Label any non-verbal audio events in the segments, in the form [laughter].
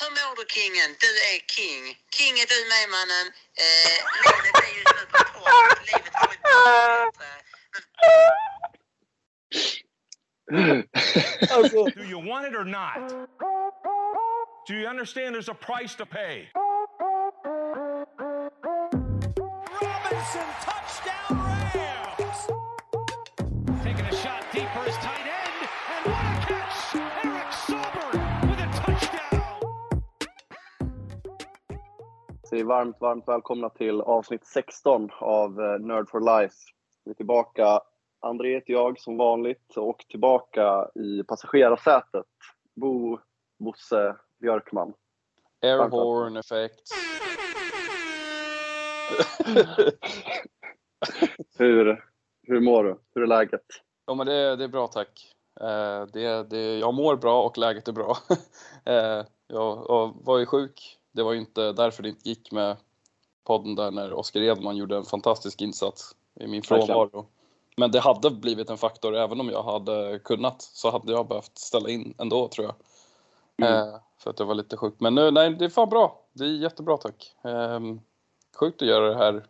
Hur mår du kingen? Du är king. King är du med mannen. Eh, livet är just nu på topp. Livet har blivit bättre. Alltså, Do you want it or not? Do you understand there's a price to pay? Robinson, säger varmt, varmt välkomna till avsnitt 16 av eh, Nerd for Life. Vi är tillbaka. André heter jag som vanligt och tillbaka i passagerarsätet. Bo Bosse Björkman. Airhorn effekt. [laughs] Hur, hur mår du? Hur är läget? Ja men det, det är bra tack. Eh, det, det, jag mår bra och läget är bra. [laughs] Eh, jag, jag var ju sjuk. Det var ju inte därför det inte gick med podden där när Oskar Edman gjorde en fantastisk insats i min frånvaro. Men det hade blivit en faktor även om jag hade kunnat så hade jag behövt ställa in ändå tror jag. Mm. Eh, för att jag var lite sjuk. Men nu, nej det är fan bra. Det är jättebra tack. Eh, sjukt att göra det här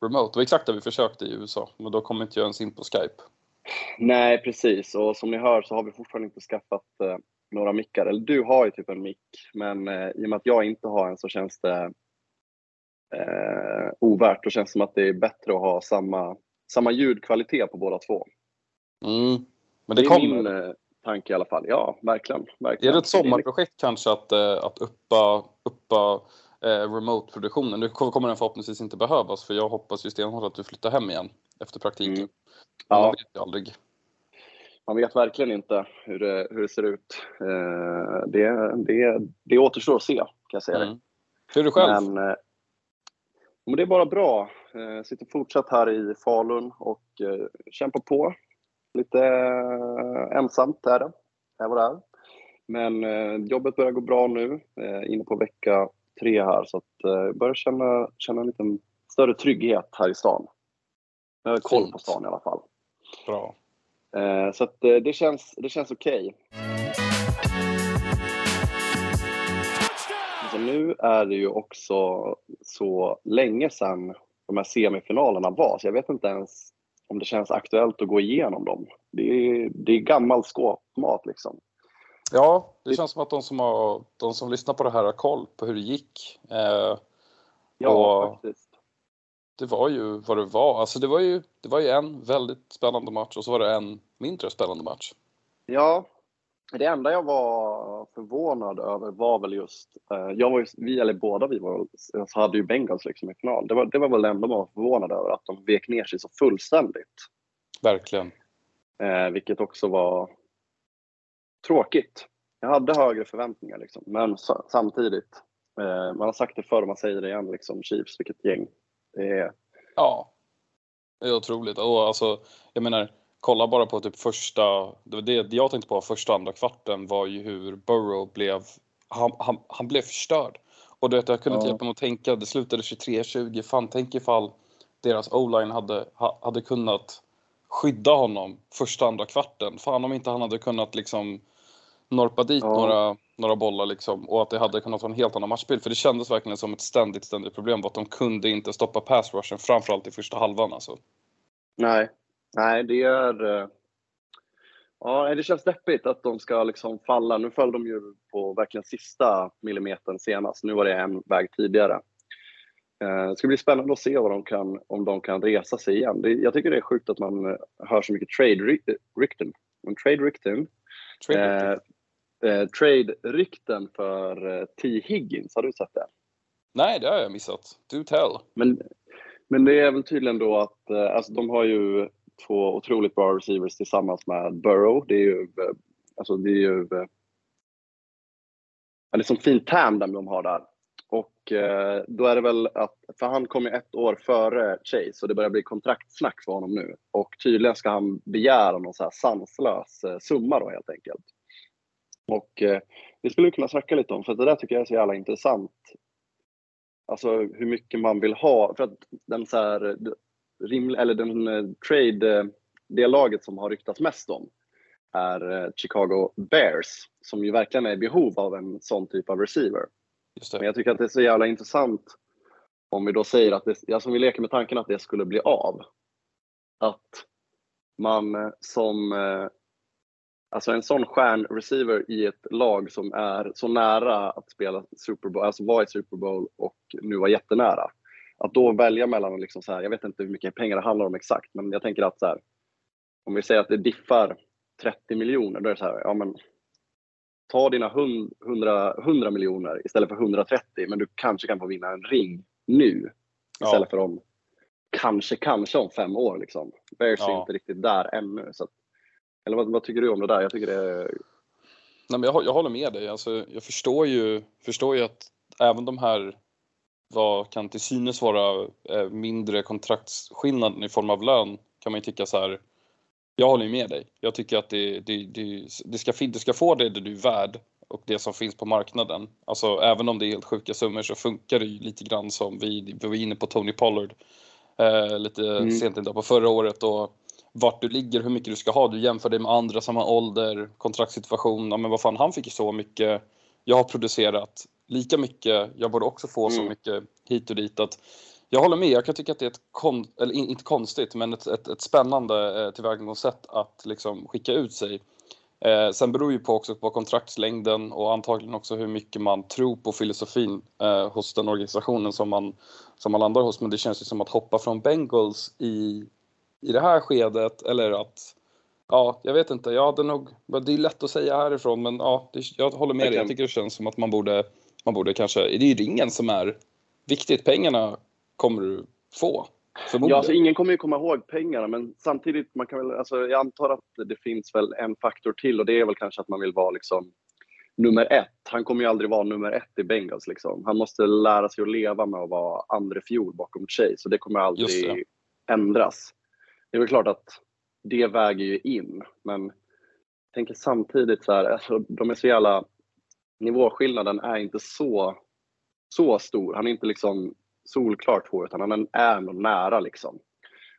remote. Det var exakt det vi försökte i USA. Men då kom inte jag ens in på Skype. Nej, precis. Och som ni hör så har vi fortfarande inte skaffat eh, några mickar. Eller du har ju typ en mick, men eh, i och med att jag inte har en så känns det eh, ovärt. Då känns det som att det är bättre att ha samma, samma ljudkvalitet på båda två. Mm. Men det, är kommer. min eh, tanke i alla fall. Ja, verkligen. verkligen. Är det ett sommarprojekt kanske att, eh, att uppa, uppa eh, remote-produktionen? Nu kommer den förhoppningsvis inte behövas för jag hoppas ju stenhårt att du flyttar hem igen efter praktiken. Mm. Men Man Ja, vet ju aldrig. Man vet verkligen inte hur det, hur det ser ut. Eh, det, det, det återstår att se, kan jag säga. Mm. Hur är du själv? Men, eh, men det är bara bra. Eh, sitter fortsatt här i Falun och eh, kämpar på. Lite ensamt är det, är vad det är. Men jobbet börjar gå bra nu, inne på vecka tre här, så att eh, börjar känna, känna en liten större trygghet här i stan. Jag har koll på stan i alla fall. Bra. Eh, så att, eh, det känns, det känns okej. Alltså nu är det ju också så länge sedan de här semifinalerna var, så jag vet inte ens om det känns aktuellt att gå igenom dem. Det är, det är gammal skåpmat liksom. Ja, det Det- känns som att de som, har, de som lyssnar på det här har koll på hur det gick. Eh, Ja, Och- faktiskt. Det var ju vad det var. Alltså det var ju, det var ju en väldigt spännande match och så var det en mindre spännande match. Ja, det enda jag var förvånad över var väl just, eh, jag var ju, vi, eller båda vi var, så hade ju Bengals liksom i final. Det var, det var väl det enda man var förvånad över, att de vek ner sig så fullständigt. Verkligen. Eh, vilket också var tråkigt. Jag hade högre förväntningar liksom. Men sa- samtidigt, eh, man har sagt det förr och man säger det igen liksom, Chiefs, vilket gäng. Det är, Ja, det är otroligt. Och alltså, jag menar, kolla bara på typ första, det, var det jag tänkte på första andra kvarten var ju hur Burrow blev, han, han, han blev förstörd. Och du vet, jag kunde inte Ja. hjälpa mig att tänka, det slutade 23-20, fan tänk ifall deras o-line hade, ha- hade kunnat skydda honom första andra kvarten. Fan om inte han hade kunnat liksom norpa dit Ja. några, några bollar liksom och att det hade kunnat vara en helt annan matchbild. För det kändes verkligen som ett ständigt, ständigt problem att de kunde inte stoppa pass rushen, framförallt i första halvan alltså. nej, nej, det är... Eh, ja, det känns deppigt att de ska liksom falla. Nu föll de ju på verkligen sista millimetern senast. Nu var det en väg tidigare. Eh, Det ska bli spännande att se vad de kan, om de kan resa sig igen. Det, jag tycker det är sjukt att man eh, hör så mycket trade-rykten. Trade-rykten Trade Eh, eh, trade-rykten för eh, T. Higgins, har du sett det? Nej, det har jag missat. Do tell. Men, men det är väl tydligen då att eh, alltså, de har ju två otroligt bra receivers tillsammans med Burrow. Det är ju, eh, alltså, det är ju eh, ja, det är som fint tandem de har där. Och eh, då är det väl att, för han kom ju ett år före Chase och det börjar bli kontraktsnack för honom nu. Och tydligen ska han begära någon så här sanslös eh, summa då helt enkelt. Och eh, det skulle vi kunna snacka lite om, för det där tycker jag är så jävla intressant. Alltså hur mycket man vill ha, för att den så här, eh, riml, eller den eh, trade, eh, det laget som har ryktats mest om, är eh, Chicago Bears, som ju verkligen är i behov av en sån typ av receiver. Men jag tycker att det är så jävla intressant om vi då säger att det, alltså vi leker med tanken att det skulle bli av. Att man som, alltså en sån stjärnreceiver i ett lag som är så nära att spela Super Bowl, alltså vara i Super Bowl och nu var jättenära. Att då välja mellan, liksom så här, jag vet inte hur mycket pengar det handlar om exakt, men jag tänker att så här, om vi säger att det diffar 30 miljoner, då är det så här, ja men ta dina 100, 100 miljoner istället för 130, men du kanske kan få vinna en ring nu istället för om kanske, kanske om fem år. Liksom. Bears är Ja. inte riktigt där ännu. Så att, eller vad, vad tycker du om det där? Jag tycker det är, Nej, men jag, jag håller med dig. Alltså, jag förstår ju, förstår ju att även de här vad kan till synes vara eh, mindre kontraktsskillnaden i form av lön kan man ju tycka så här. Jag håller ju med dig. Jag tycker att det, det, det, det ska, du ska få det du är värd och det som finns på marknaden. Alltså även om det är helt sjuka summor så funkar det ju lite grann som vi, vi var inne på Tony Pollard eh, lite Mm. sent idag på förra året och vart du ligger, hur mycket du ska ha. Du jämför dig med andra som har ålder, kontraktssituation. Ja, men vad fan, han fick ju så mycket. Jag har producerat lika mycket. Jag borde också få så Mm. mycket hit och dit. Att jag håller med. Jag kan tycka att det är ett, kon, eller in- inte konstigt, men ett, ett, ett spännande eh, tillvägagångssätt att liksom skicka ut sig. Eh, sen beror ju på också på kontraktslängden och antagligen också hur mycket man tror på filosofin eh, hos den organisationen som man, som man landar hos. Men det känns ju som att hoppa från Bengals i, i det här skedet eller att Ja, jag vet inte. Jag hade nog, det är lätt att säga härifrån men ja, det, jag håller med dig. Jag tycker det känns som att man borde, man borde kanske, det är ju ringen som är viktigt. Pengarna kommer du få. Ja, alltså ingen kommer ju komma ihåg pengarna, men samtidigt, man kan väl, alltså, jag antar att det finns väl en faktor till och det är väl kanske att man vill vara liksom nummer ett. Han kommer ju aldrig vara nummer ett i Bengals. Liksom. Han måste lära sig att leva med att vara andre fjol bakom Chase och det kommer aldrig det. ändras. Det är väl klart att det väger ju in, men jag tänker samtidigt så här, alltså, de är så jävla, nivåskillnaden är inte så, så stor. Han är inte liksom solklart två, utan han är ändå nära liksom.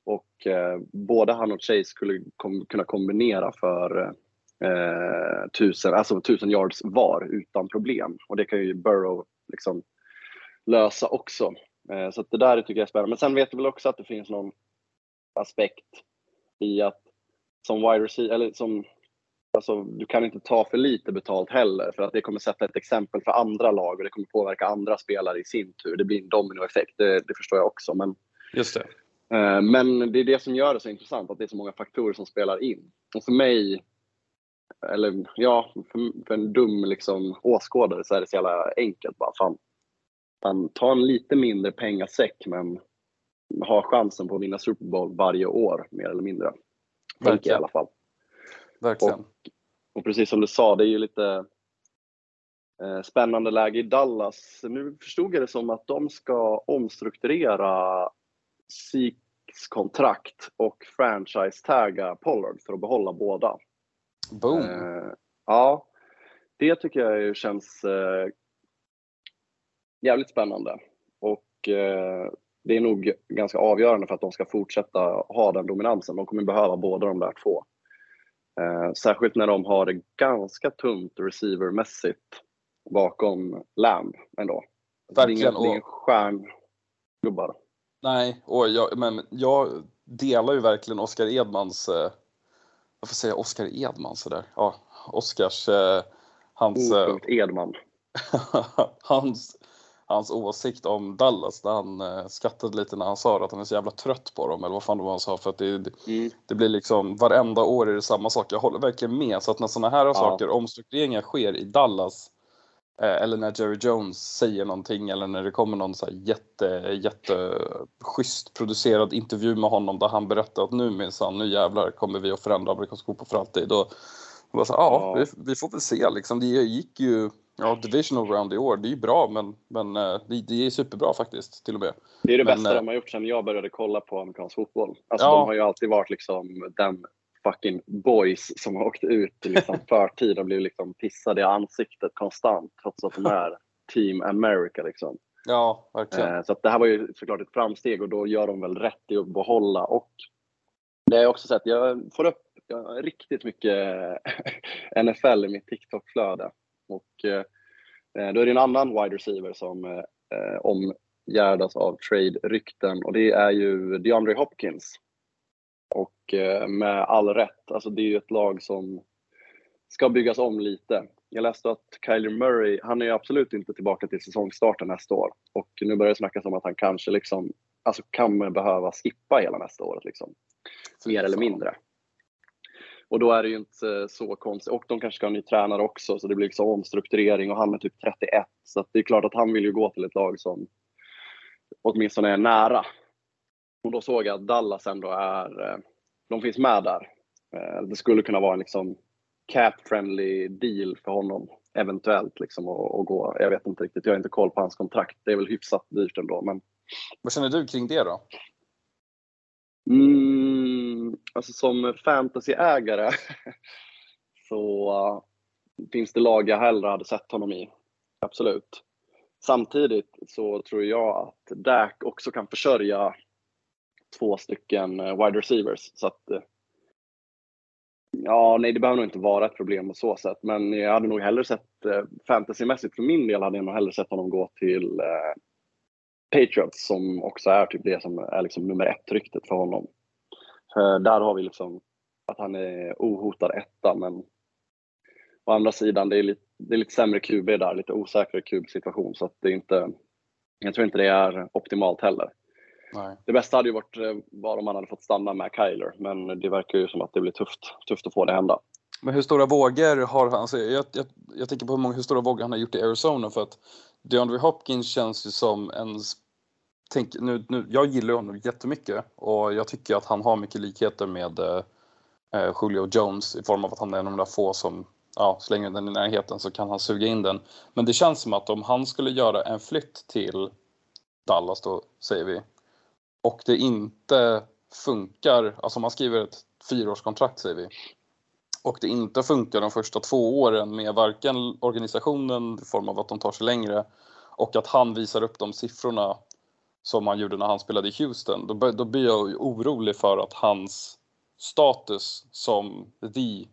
Och eh, både han och Chase skulle kom, kunna kombinera för eh, tusen, alltså tusen yards var utan problem. Och det kan ju Burrow liksom lösa också. Eh, så att det där tycker jag är spännande. Men sen vet vi väl också att det finns någon aspekt i att som wide receiver, eller som Alltså, du kan inte ta för lite betalt heller för att det kommer sätta ett exempel för andra lag och det kommer påverka andra spelare i sin tur. Det blir en dominoeffekt, det, det förstår jag också. Men, Just det. eh, men det är det som gör det så intressant, att det är så många faktorer som spelar in. Och för mig, eller ja, för, för en dum liksom, åskådare så är det så jävla enkelt. Bara, fan, fan, ta en lite mindre pengasäck men ha chansen på att vinna Super Bowl varje år mer eller mindre. Tänker i alla fall. Verkligen. Och precis som du sa, det är ju lite eh, spännande läge i Dallas. Nu förstod jag det som att de ska omstrukturera Seeks kontrakt och franchise-tagga Pollard för att behålla båda. Boom. Eh, ja, det tycker jag känns eh, jävligt spännande. Och eh, det är nog ganska avgörande för att de ska fortsätta ha den dominansen. De kommer behöva båda de där två. Eh, särskilt när de har det ganska tunt receivermässigt bakom Lamb ändå. Verkligen, det är ingen och- stjärngubbar. Nej, och jag, men jag delar ju verkligen Oskar Edmans, eh, varför säger jag Oskar Edman sådär? Ja, Oskars, eh, hans, eh, O. Edman. [laughs] hans, hans åsikt om Dallas när han eh, skrattade lite när han sa att han är så jävla trött på dem eller vad fan det var han sa för att det, Mm. det blir liksom varenda år är det samma sak. Jag håller verkligen med så att när sådana här saker, omstruktureringar sker i Dallas eh, eller när Jerry Jones säger någonting eller när det kommer någon så här jätte, jätte schysst producerad intervju med honom där han berättar att nu minsann, nu jävlar kommer vi att förändra amerikansk fotboll för alltid. Då bara så, ja, Ja. Vi, vi får väl se liksom. Det gick ju, ja, divisional round i år, det är ju bra men, men eh, det, är superbra faktiskt till och med. Det är det Men, bästa eh, de har gjort sedan jag började kolla på amerikansk fotboll. Alltså, Ja. De har ju alltid varit liksom den fucking boys som har åkt ut i liksom [laughs] förtid och blivit liksom pissade i ansiktet konstant trots att de är Team America. Liksom. Ja, verkligen. Eh, så att det här var ju såklart ett framsteg och då gör de väl rätt i att behålla. Och det har jag också sett, jag får upp riktigt mycket [laughs] NFL i mitt TikTok-flöde. Och eh, då är det en annan wide receiver som eh, omgärdas av trade-rykten och det är ju DeAndre Hopkins. Och eh, med all rätt, alltså det är ju ett lag som ska byggas om lite. Jag läste att Kyler Murray, han är absolut inte tillbaka till säsongstarten nästa år. Och nu börjar det snackas om att han kanske liksom, alltså kan behöva skippa hela nästa år. Liksom. Mer eller mindre. Och då är det ju inte så konstigt. Och de kanske ska ha en ny tränare också, så det blir liksom omstrukturering och han är typ 31. Så det är klart att han vill ju gå till ett lag som åtminstone är nära. Och då såg jag att Dallas ändå är, eh, de finns med där. Eh, det skulle kunna vara en liksom cap-friendly deal för honom eventuellt liksom att gå. Jag vet inte riktigt, jag har inte koll på hans kontrakt. Det är väl hyfsat dyrt ändå. Men... Vad känner du kring det då? Mm, alltså som fantasyägare [laughs] så uh, finns det lag jag hellre hade sett honom i. Absolut. Samtidigt så tror jag att Dak också kan försörja två stycken uh, wide receivers. Så att, uh, ja, nej, det behöver nog inte vara ett problem på så sätt. Men jag hade nog hellre sett, fantasymässigt för min del, hade jag nog hellre sett honom gå till Patriots som också är typ det som är liksom nummer ett-ryktet för honom. För där har vi liksom att han är ohotad etta, men å andra sidan, det är lite, det är lite sämre QB där, lite osäkrare QB-situation, så att det är inte, jag tror inte det är optimalt heller. Nej. Det bästa hade ju varit eh, var om han hade fått stanna med Kyler, men det verkar ju som att det blir tufft, tufft att få det hända. Men hur stora vågor har han? Alltså jag, jag, jag tänker på hur, många, hur stora vågor han har gjort i Arizona för att DeAndre Hopkins känns ju som en tänk, nu, nu, jag gillar honom jättemycket och jag tycker att han har mycket likheter med eh, eh, Julio Jones i form av att han är en av de där få som ja, slänger den i närheten så kan han suga in den. Men det känns som att om han skulle göra en flytt till Dallas då, säger vi, och det inte funkar, alltså om man skriver ett fyraårskontrakt säger vi, och det inte funkar de första två åren med varken organisationen i form av att de tar sig längre och att han visar upp de siffrorna som han gjorde när han spelade i Houston, då, då blir jag orolig för att hans status som the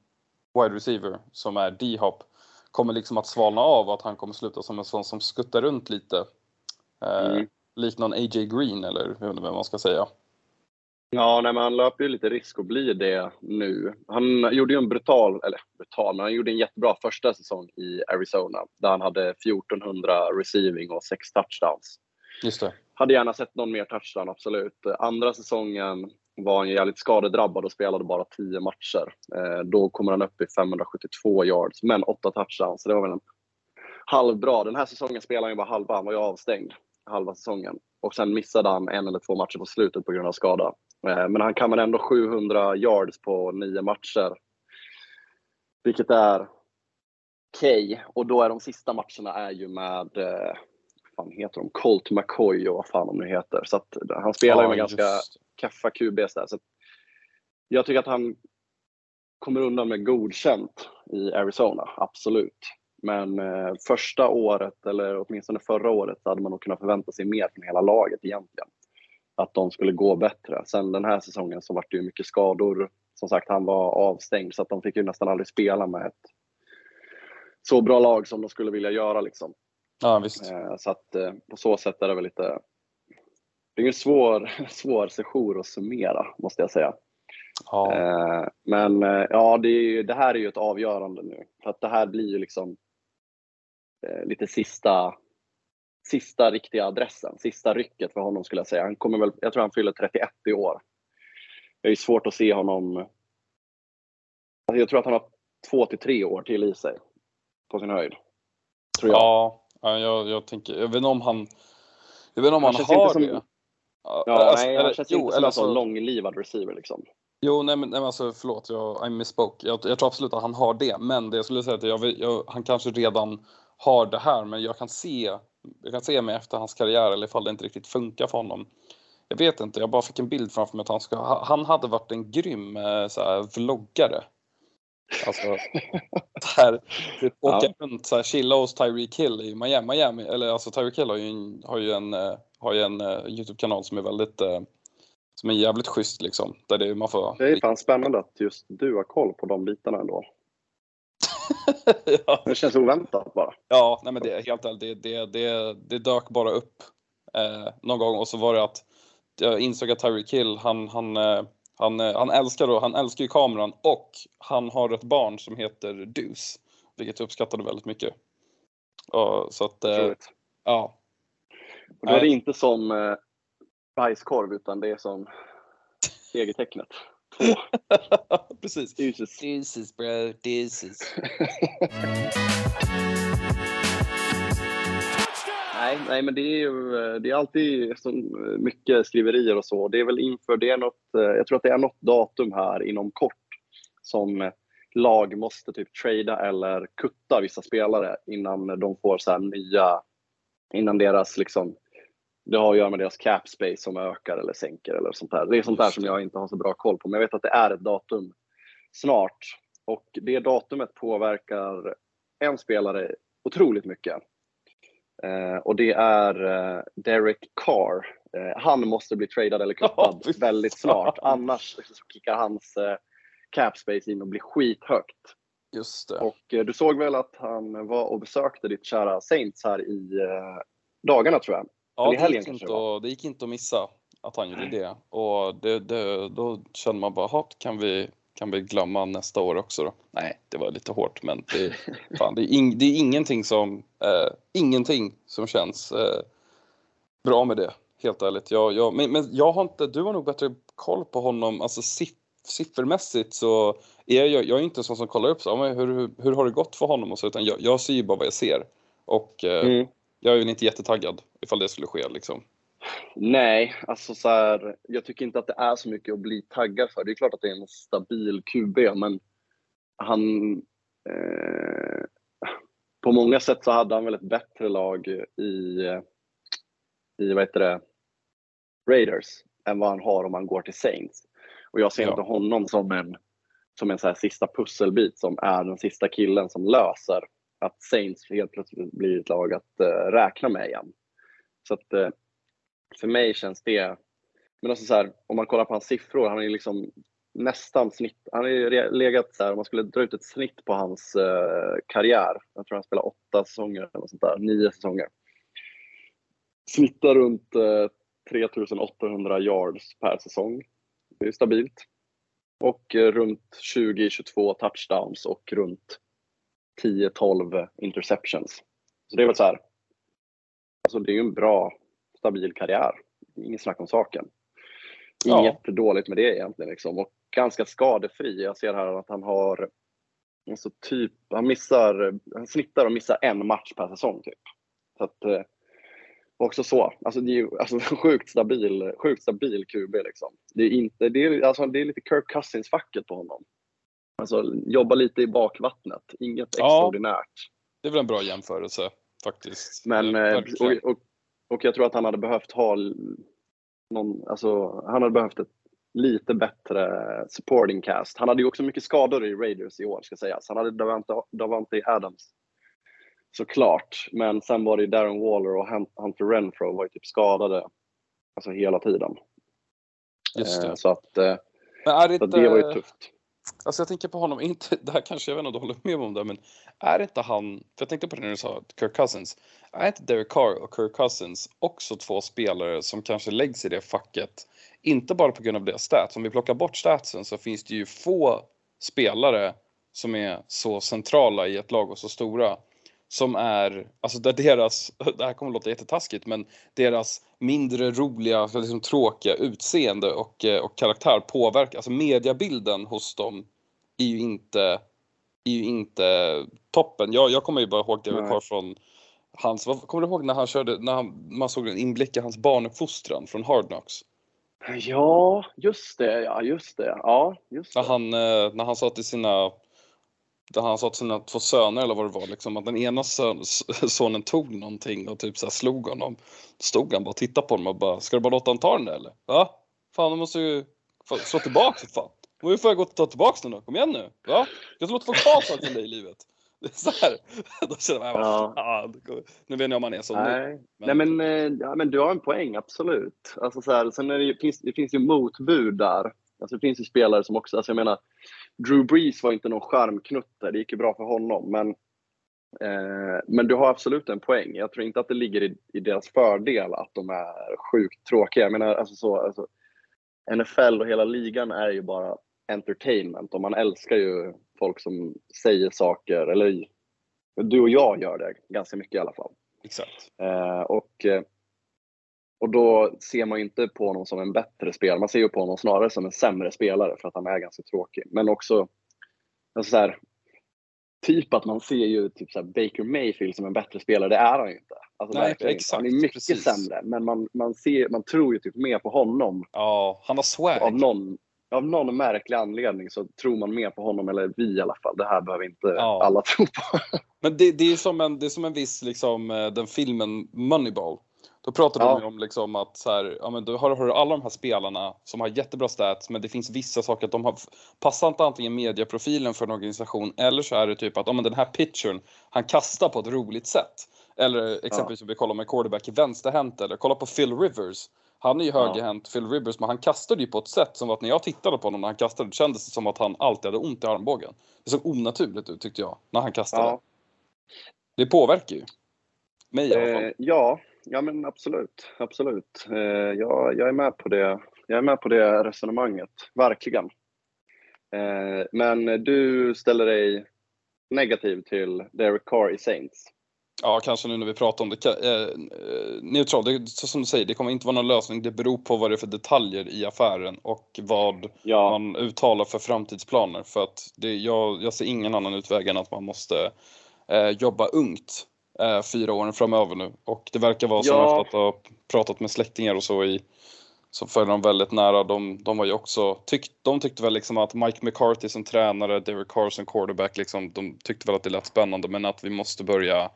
wide receiver, som är D-hop, kommer liksom att svalna av och att han kommer sluta som en sån som skuttar runt lite. Eh, mm. Likt någon A.J. Green eller hur man ska säga. Ja, nej, men han löper ju lite risk att bli det nu. Han gjorde ju en brutal, eller brutal, men han gjorde en jättebra första säsong i Arizona där han hade 1400 receiving och 6 touchdowns. Just det. Hade gärna sett någon mer touchdown, absolut. Andra säsongen var han jävligt skadedrabbad och spelade bara 10 matcher. Eh, då kommer han upp i 572 yards, men 8 touchdowns. Så det var väl en halvbra. Den här säsongen spelade han ju bara halva, han var ju avstängd halva säsongen. Och sen missade han en eller två matcher på slutet på grund av skada. Eh, men han kammade ändå 700 yards på nio matcher. Vilket är okej. Okay. Och då är de sista matcherna är ju med eh, fan heter de? Colt McCoy och vad fan de nu heter. Så att han spelar ja, ju med ganska kaffa QBs där. Så jag tycker att han kommer undan med godkänt i Arizona, absolut. Men eh, första året, eller åtminstone förra året, så hade man nog kunnat förvänta sig mer från hela laget egentligen. Att de skulle gå bättre. Sen den här säsongen så var det ju mycket skador. Som sagt, han var avstängd så att de fick ju nästan aldrig spela med ett så bra lag som de skulle vilja göra. Liksom. Ja, visst. Eh, så att eh, på så sätt är det väl lite... Det är en svår, [laughs] svår session att summera, måste jag säga. Ja. Eh, men ja, det, är, det, här är ju ett avgörande nu. För att det här blir ju liksom lite sista, sista riktiga adressen, sista rycket för honom skulle jag säga. Han kommer väl, jag tror han fyller 31 i år. Det är svårt att se honom... Alltså jag tror att han har två till tre år till i sig, på sin höjd. Tror jag. Ja, Ja, jag, jag, tänker, jag vet inte om han, jag vet inte om han, han har som, det. Ja, alltså, nej, han känns jo, inte som en alltså- långlivad receiver liksom. Jo, nej men, nej, men alltså förlåt, jag I misspoke. Jag, jag tror absolut att han har det, men det jag skulle säga att jag, jag, han kanske redan har det här, men jag kan se, jag kan se mig efter hans karriär eller ifall det inte riktigt funkar för honom. Jag vet inte, jag bara fick en bild framför mig att han, ska, han hade varit en grym eh, så här, vloggare. Alltså, [laughs] typ, åka ja. runt så här, chilla hos Tyreek Hill i Miami. Miami eller alltså Tyreek Hill har ju en, har ju en, eh, har ju en uh, Youtube-kanal som är väldigt uh, som är jävligt schysst liksom. Där det, man får... Det är fan spännande att just du har koll på de bitarna ändå. [laughs] ja. Det känns oväntat bara. Ja, nej men det är helt ärligt, det, det, det, det dök bara upp eh, någon gång och så var det att jag insåg att Tyreek Hill, han, han, eh, han, eh, han älskar då, han älskar ju kameran och han har ett barn som heter Dus, vilket jag uppskattade väldigt mycket. Och, så att, eh, ja. Och då är det inte som eh, bajskorv utan det är som segertecknet. [laughs] Precis. Jesus. Deuces bro, deuces. [laughs] Nej, nej, men det är ju det är alltid så mycket skriverier och så. Det är väl inför, det är något, eh, jag tror att det är något datum här inom kort som lag måste typ trada eller kutta vissa spelare innan de får så här nya, innan deras liksom, det har att göra med deras cap space som ökar eller sänker eller sånt där. Det är sånt där som jag inte har så bra koll på, men jag vet att det är ett datum snart och det datumet påverkar en spelare otroligt mycket. Eh, och det är eh, Derek Carr. Eh, han måste bli tradad eller kuttad fy väldigt snart. Annars så kickar hans eh, cap space in och blir skithögt. Just det. Och du såg väl att han var och besökte ditt kära Saints här i dagarna tror jag. Ja, det gick, inte det gick inte att missa att han gjorde det. Och det, det, då kände man bara, "Ha, kan vi, kan vi glömma nästa år också då? Nej, det var lite hårt, men det, [laughs] fan, det, är, ing, det är ingenting som, eh, ingenting som känns eh, bra med det. Helt ärligt. Jag, jag, men, men jag har inte, du har nog bättre koll på honom, alltså siff, siffermässigt så är jag, jag är inte sån som kollar upp så, "Ja, men hur, hur, hur har det gått för honom och så, utan jag, jag ser ju bara vad jag ser. Och eh, Mm. jag är väl inte jättetaggad ifall det skulle ske liksom. Nej, alltså så här, jag tycker inte att det är så mycket att bli taggad för. Det är klart att det är en stabil QB, men han... Eh, på många sätt så hade han väl ett bättre lag i, i vad heter det, Raiders än vad han har om han går till Saints. Och jag ser Ja. inte honom som en, som en så här sista pusselbit som är den sista killen som löser att Saints helt plötsligt blir ett lag att eh, räkna med igen. Så att eh, för mig känns det, men också så här, om man kollar på hans siffror, han är liksom nästan snitt, han har ju legat så här, om man skulle dra ut ett snitt på hans eh, karriär, jag tror han spelar åtta säsonger eller sånt där, nio säsonger. Snittar runt eh, 3800 yards per säsong. Det är stabilt. Och eh, runt 20-22 touchdowns och runt 10-12 interceptions. Så det är väl så här, alltså det är ju en bra stabil karriär. Inget snack om saken. Ja. Inget dåligt med det egentligen. Liksom. Och ganska skadefri. Jag ser här att han har alltså typ, han missar, han snittar och missar en match per säsong typ. Så att, eh, också så. Alltså det är ju alltså, [laughs] sjukt stabil, sjukt stabil QB liksom. Det är inte, det är, alltså, det är lite Kirk Cousins-facket på honom. Alltså jobba lite i bakvattnet. Inget Ja. extraordinärt. Det är väl en bra jämförelse faktiskt. Men, Eh, eh, och, och, och jag tror att han hade behövt ha någon, alltså, han hade behövt ett lite bättre supporting cast. Han hade ju också mycket skador i Raiders i år ska sägas. Han hade Davante, Davante Adams såklart. Men sen var det ju Darren Waller och Hun- Hunter Renfro var ju typ skadade alltså hela tiden. Just Eh, det. Så att, eh, Men är det så det var ju tufft alltså jag tänker på honom, inte, [laughs] det här kanske, jag vet inte om du håller med om det, men är inte han, för jag tänkte på det när du sa Kirk Cousins, är inte Derek Carr och Kirk Cousins också två spelare som kanske läggs i det facket, inte bara på grund av deras stats, om vi plockar bort statsen så finns det ju få spelare som är så centrala i ett lag och så stora som är, alltså där deras, [laughs] det här kommer att låta jättetaskigt, men deras mindre roliga, liksom tråkiga utseende och, eh, och karaktär påverkar, alltså mediabilden hos dem är ju inte, är ju inte toppen. Jag, jag kommer ju bara ihåg David Nej. Carr från hans, vad, kommer du ihåg när han körde, när han, man såg en inblick i hans barnuppfostran från Hard Knocks? Ja, just det. Ja, just det. Ja, just När det. han, eh, när han sa till sina där han sa till sina två söner eller vad det var liksom att den ena son, sonen tog någonting och typ så här slog honom. Stod han bara och tittade på honom och bara ska du bara låta han ta den där eller? Va? Fan du måste ju slå tillbaka för fan. Nu får jag gå och ta tillbaka den då, kom igen nu. Va? Jag ska låta få kvar saker från dig i livet. Det är så här, [laughs] då känner man, Ja. ja. nu vet jag om man är så nu. Nej, Nej men, eh, ja, men du har en poäng, absolut. Alltså, så här, sen är det, ju- finns, det finns ju motbud där. Alltså, det finns ju spelare som också, alltså, jag menar, Drew Brees var inte någon charmknutte, det gick ju bra för honom. Men, eh, men du har absolut en poäng. Jag tror inte att det ligger i, i deras fördel att de är sjukt tråkiga. Jag menar, alltså, så, alltså, NFL och hela ligan är ju bara entertainment och man älskar ju folk som säger saker, eller du och jag gör det ganska mycket i alla fall. Exakt. Eh, och, eh, och då ser man ju inte på honom som en bättre spelare, man ser ju på honom snarare som en sämre spelare för att han är ganska tråkig. Men också, alltså så här, typ att man ser ju typ så Baker Mayfield som en bättre spelare, det är han ju inte. Alltså Nej, exakt, han är mycket precis. sämre, men man, man, ser, man tror ju typ mer på honom Ja, han har swag. av någon, av någon märklig anledning så tror man mer på honom, eller vi i alla fall. Det här behöver inte Ja. alla tro på. Men det, det är som en, det är som en viss, liksom, eh, den filmen Moneyball. Då pratar Ja. de om liksom att så här, ja, men du har, har alla de här spelarna som har jättebra stats men det finns vissa saker att de har passar inte antingen mediaprofilen för en organisation eller så är det typ att ja, men den här pitchern han kastar på ett roligt sätt. Eller exempelvis om vi kollar med quarterback i vänsterhänt eller kolla på Phil Rivers. Han är ju Ja. högerhänt, Phil Rivers, men han kastade ju på ett sätt som att när jag tittade på honom när han kastade det kändes det som att han alltid hade ont i armbågen. Det såg onaturligt ut tyckte jag när han kastade. Ja. Det påverkar ju. Mig i alla fall. Eh, ja, ja men absolut. absolut. Eh, jag, jag, är med på det. jag är med på det resonemanget, verkligen. Eh, men du ställer dig negativ till Derek Carr i Saints. Ja, kanske nu när vi pratar om det. Eh, neutral, det, så som du säger, det kommer inte vara någon lösning. Det beror på vad det är för detaljer i affären och vad Ja, man uttalar för framtidsplaner. För att det, jag, jag ser ingen annan utväg än att man måste eh, jobba ungt eh, fyra åren framöver nu. Och det verkar vara som Ja. efter att ha pratat med släktingar och så i så följer de väldigt nära. De, de var ju också, tyck, de tyckte väl liksom att Mike McCarthy som tränare, Derek Carr som quarterback, liksom, de tyckte väl att det lät spännande men att vi måste börja,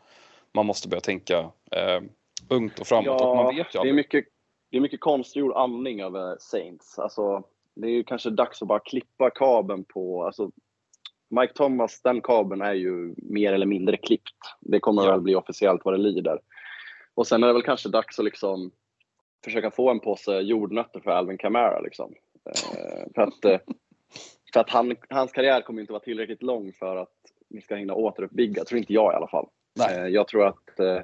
man måste börja tänka eh, ungt och framåt. och man vet ju det är mycket, det är mycket konstgjord andning över Saints. Alltså, det är ju kanske dags att bara klippa kabeln på... Alltså, Mike Thomas, den kabeln är ju mer eller mindre klippt. Det kommer Ja. väl bli officiellt vad det lider. Och sen är det väl kanske dags att liksom försöka få en påse jordnötter för Alvin Kamara. Liksom. Eh, för att, eh, [laughs] för att han, hans karriär kommer inte vara tillräckligt lång för att vi ska hinna återuppbygga. Tror inte jag i alla fall. Nej. Eh, jag tror att... Eh,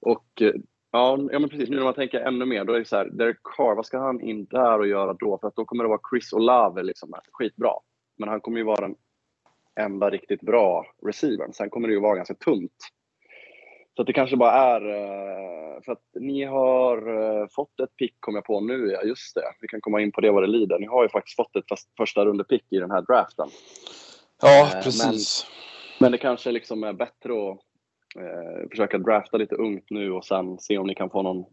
och eh, Ja, ja men precis. Nu när man tänker ännu mer, då är det så här, Derek Carr, vad ska han in där och göra då? För att då kommer det vara Chris Olave liksom, skitbra. Men han kommer ju vara den enda riktigt bra receivern. Sen kommer det ju vara ganska tunt. Så att det kanske bara är, eh, för att ni har eh, fått ett pick, kom jag på nu, ja just det. Vi kan komma in på det vad det lider. Ni har ju faktiskt fått ett första rundepick i den här draften. Ja, Eh, precis. Men det kanske liksom är bättre att eh, försöka drafta lite ungt nu och sen se om ni kan få någon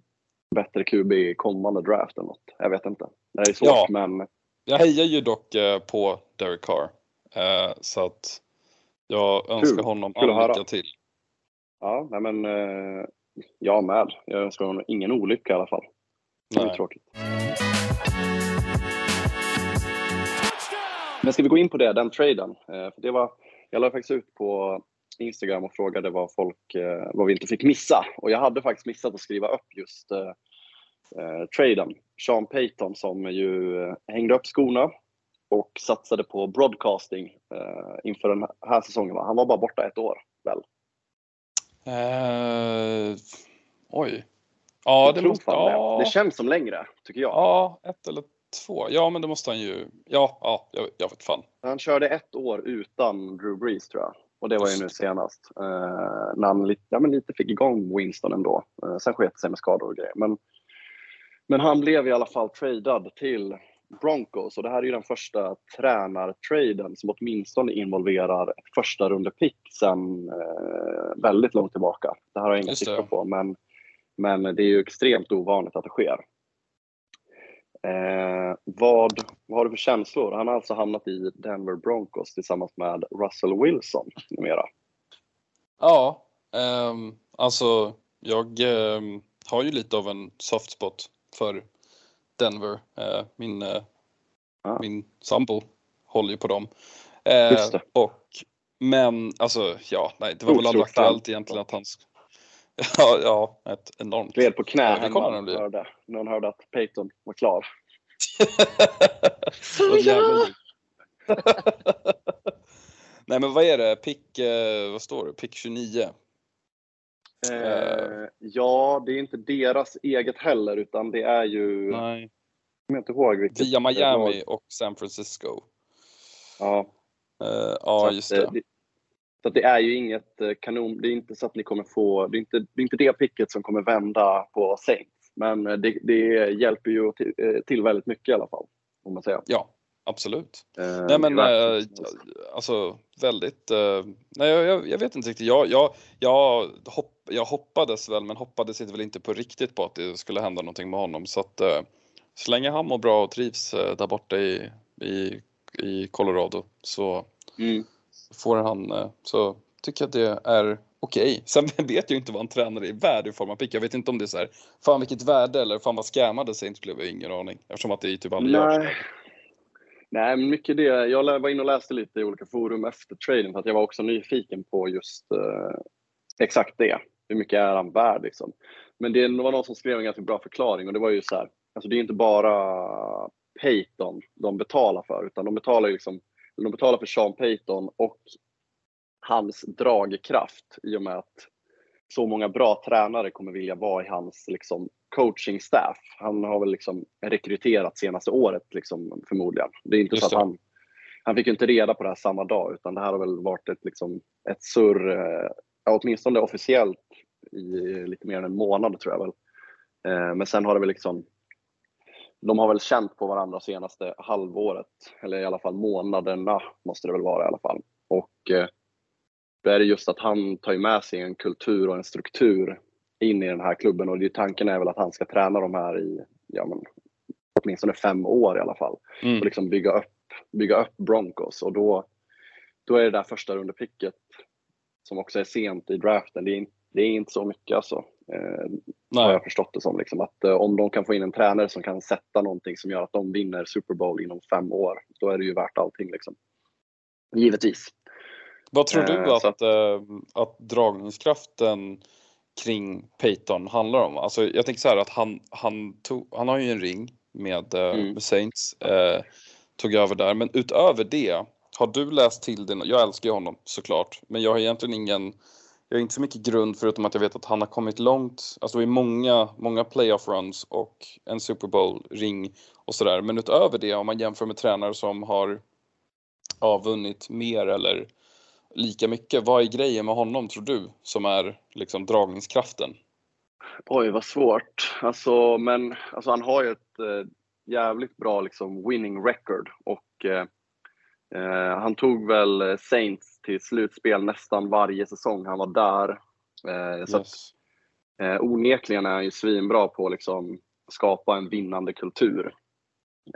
bättre QB i kommande draft eller något. Jag vet inte. Det är svårt Ja. men Jag hejar ju dock på Derek Carr. Eh, så att jag önskar honom Kul att all lycka till. ja, nej men eh, jag med. Jag önskar honom ingen olycka i alla fall. Det är Nej. tråkigt. Men ska vi gå in på det, den traden? Eh, för det var, jag la faktiskt ut på Instagram och frågade vad folk, eh, vad vi inte fick missa. Och jag hade faktiskt missat att skriva upp just eh, eh, traden. Sean Payton som ju eh, hängde upp skorna och satsade på broadcasting eh, inför den här säsongen. Han var bara borta ett år väl? Eh, oj. Ja, Jag det måste... Ja, det. känns som längre, tycker jag. ja, ett eller två. Ja, men det måste han ju... Ja, ja jag, jag vet fan. Han körde ett år utan Drew Brees tror jag. Och det var ju nu senast. Eh, när han lite, ja, men lite fick igång Winston ändå. Eh, sen sket sig med skador och grejer. Men, men han blev i alla fall tradad till Broncos. Och det här är ju den första tränartraden som åtminstone involverar ett första rundepick sen eh, väldigt långt tillbaka. Det här har jag inga siffror på. Men, men det är ju extremt ovanligt att det sker. Eh, vad, vad har du för känslor? Han har alltså hamnat i Denver Broncos tillsammans med Russell Wilson numera. Ja, ehm, alltså jag ehm, har ju lite av en soft spot för Denver. Eh, min, eh, Ah. min sambo håller ju på dem. Eh, och Men alltså, ja, nej, det var väl aldrig Otroligt aktuellt egentligen att han... [laughs] Ja, ja, ett enormt. Gled på knä Ja, när han hörde, när han hörde att Peyton var klar. [laughs] Liv. [laughs] Nej men vad är det? Pick, vad står det? Pick 29? Eh, ja, det är inte deras eget heller utan det är ju, jag Nej. kommer inte ihåg vilket Via Miami och San Francisco. Ja, Eh, så ja, just eh, det. Så att det är ju inget eh, kanon, det är inte så att ni kommer få, det är inte det, är inte det picket som kommer vända på Saints. Men eh, det, det hjälper ju till, eh, till väldigt mycket i alla fall, om man säger. Ja, absolut. Eh, Nej men eh, alltså väldigt, eh, nej jag, jag, vet inte riktigt. Jag, jag, jag, hopp, jag hoppades väl men hoppades väl inte på riktigt på att det skulle hända någonting med honom. Så att eh, så länge han mår bra och trivs eh, där borta i, i, i Colorado så Mm. får han, eh, så tycker jag att det är okej. Sen [laughs] vet jag inte vad en tränare är värd i form av pick. Jag vet inte om det är så här, fan vilket värde eller fan vad scammade Saints blev, jag har ingen aning. Eftersom att det typ aldrig görs. Nej. Mycket det. Jag var inne och läste lite i olika forum efter traden för att jag var också nyfiken på just eh, exakt det. Hur mycket är han värd liksom? Men det var någon som skrev en ganska bra förklaring och det var ju så här, alltså det är inte bara Payton de betalar för utan de betalar liksom, de betalar för Sean Payton och hans dragkraft i och med att så många bra tränare kommer vilja vara i hans liksom, coaching staff. Han har väl liksom rekryterat senaste året liksom, förmodligen. Det är inte Just så att han, han fick ju inte reda på det här samma dag utan det här har väl varit ett, liksom, ett surr, eh, åtminstone officiellt i lite mer än en månad tror jag väl. Eh, men sen har det väl liksom de har väl känt på varandra senaste halvåret, eller i alla fall månaderna måste det väl vara i alla fall. Och eh, då är det just att han tar med sig en kultur och en struktur in i den här klubben och det, tanken är väl att han ska träna de här i ja, men, åtminstone fem år i alla fall Mm. och liksom bygga upp, bygga upp Broncos och då, då är det där första rundepicket som också är sent i draften, det är, det är inte så mycket alltså. Eh, har Nej. jag förstått det som. Liksom, att eh, om de kan få in en tränare som kan sätta någonting som gör att de vinner Super Bowl inom fem år, då är det ju värt allting. Liksom. Givetvis. Vad tror du Eh, att, att- eh, att dragningskraften kring Peyton handlar om? Alltså jag tänker så här att han, han, tog, han har ju en ring med, eh, Mm. med Saints, eh, tog över där, men utöver det, har du läst till det? Jag älskar ju honom såklart, men jag har egentligen ingen, jag har inte så mycket grund förutom att jag vet att han har kommit långt, alltså i många, många playoff runs och en Super Bowl ring och sådär. Men utöver det, om man jämför med tränare som har ja, vunnit mer eller lika mycket. Vad är grejen med honom tror du som är liksom dragningskraften? Oj, vad svårt. Alltså, men alltså, han har ju ett eh, jävligt bra liksom, winning record och eh, eh, han tog väl Saints till slutspel nästan varje säsong han var där. Eh, så att, Yes. Eh, onekligen är han ju svinbra på att liksom skapa en vinnande kultur.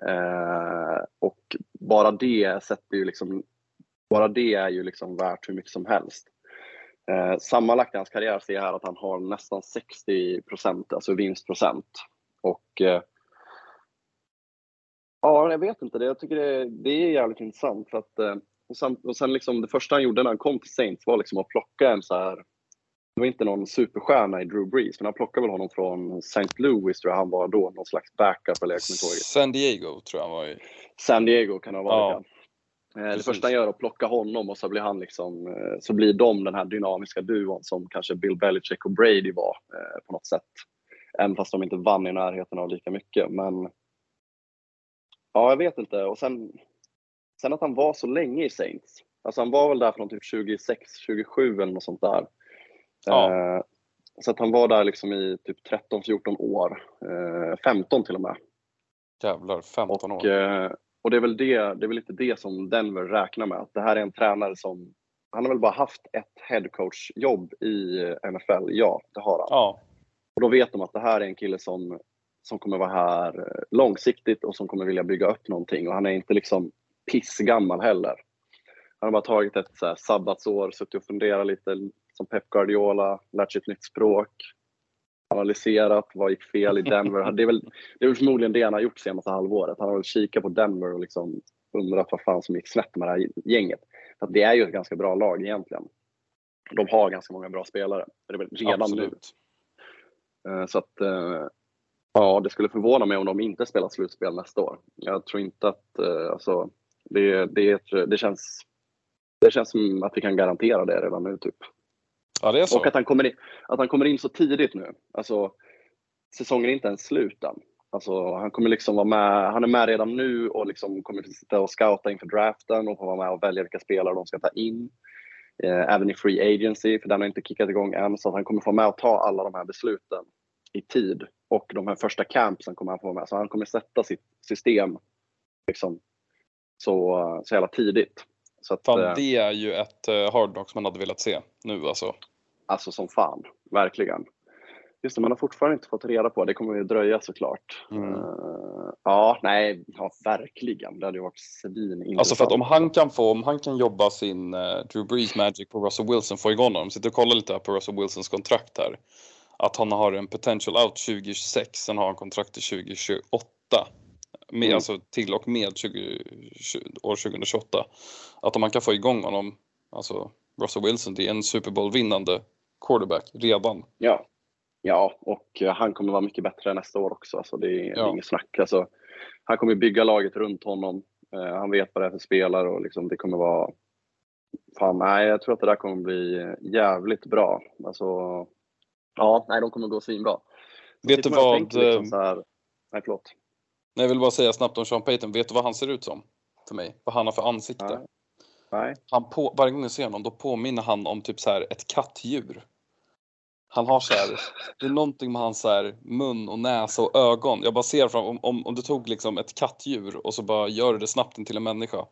Eh, och bara det sätter ju liksom, bara det är ju liksom värt hur mycket som helst. Eh, sammanlagt i hans karriär ser jag här att han har nästan 60% alltså vinstprocent. Och eh, ja, jag vet inte, det, jag tycker det, det är jävligt intressant. För att, eh, och sen, och sen liksom det första han gjorde när han kom till Saints var liksom att plocka en så här det var inte någon superstjärna i Drew Brees, men han plockade väl honom från St. Louis tror jag han var då, någon slags backup eller jag kommer inte ihåg. San Diego tror jag han var i. San Diego kan det ha varit Ja. Eh, Det Precis. första han gör är att plocka honom och så blir han liksom, eh, så blir de den här dynamiska duon som kanske Bill Belichick och Brady var eh, på något sätt. Även fast de inte vann i närheten av lika mycket. Men ja, jag vet inte. Och sen, sen att han var så länge i Saints. Alltså han var väl där från typ 26, 27 eller något sånt där. Ja. Så att han var där liksom i typ 13-14 år. Eh, 15 till och med. Jävlar, 15 Och, år. Och det är väl det, det är väl lite det som Denver räknar med. Att det här är en tränare som, han har väl bara haft ett headcoach-jobb i NFL. Ja, det har han. Ja, Och då vet de att det här är en kille som, som kommer vara här långsiktigt och som kommer vilja bygga upp någonting. Och han är inte liksom pissgammal heller. Han har bara tagit ett så sabbatsår, suttit och funderat lite som Pep Guardiola, lärt sig ett nytt språk, analyserat vad gick fel i Denver. [laughs] Det är väl, det är väl förmodligen det han har gjort senaste halvåret. Han har väl kikat på Denver och liksom undrat vad fan som gick snett med det här gänget. För att det är ju ett ganska bra lag egentligen. De har ganska många bra spelare redan Absolut. nu. Eh, Så att, eh, ja, det skulle förvåna mig om de inte spelar slutspel nästa år. Jag tror inte att, eh, alltså, det, det, det, känns, det känns som att vi kan garantera det redan nu typ. Ja, det är så. Och att han kommer in, att han kommer in så tidigt nu. Alltså, säsongen är inte ens slut än. Alltså, han kommer liksom vara med, han är med redan nu och liksom kommer sitta och scouta inför draften och få vara med och välja vilka spelare de ska ta in. Eh, även i free agency, för den har inte kickat igång än. Så att han kommer få med och ta alla de här besluten i tid. Och de här första campsen kommer han få med. Så han kommer sätta sitt system liksom, så, så jävla tidigt. Så att, Fan, eh, det är ju ett uh, hard knock man hade velat se nu alltså. Alltså som fan, verkligen. Just det, man har fortfarande inte fått reda på, det kommer ju dröja såklart. Mm. Eh, ja, nej, ja, verkligen. Det hade ju varit svinintressant. Alltså för att om han kan få, om han kan jobba sin uh, Drew Brees magic på Russell Wilson, få igång honom, sitter och kollar lite här på Russell Wilsons kontrakt här. Att han har en potential out 2026, sen har han kontrakt till 2028. Med, Mm. Alltså till och med 20, 20, år 2028. Att om man kan få igång honom, alltså Russell Wilson, det är en Super Bowl vinnande quarterback redan. Ja, ja och eh, han kommer vara mycket bättre nästa år också. Alltså, det, är, Ja. inget snack. Alltså, han kommer bygga laget runt honom. Eh, han vet vad det är för spelare och liksom, det kommer vara... Fan, nej, jag tror att det där kommer bli jävligt bra. Alltså, ja, nej, de kommer gå svinbra. Vet du vad, liksom eh, så här, nej, förlåt. Nej, jag vill bara säga snabbt om Sean Payton, vet du vad han ser ut som? För mig, vad han har för ansikte. Nej. Nej. Han på, varje gång jag ser honom då påminner han om typ så här ett kattdjur. Han har så här, det är någonting med hans så här mun och näsa och ögon. Jag bara ser fram om, om, om du tog liksom ett kattdjur och så bara gör du det snabbt in till en människa.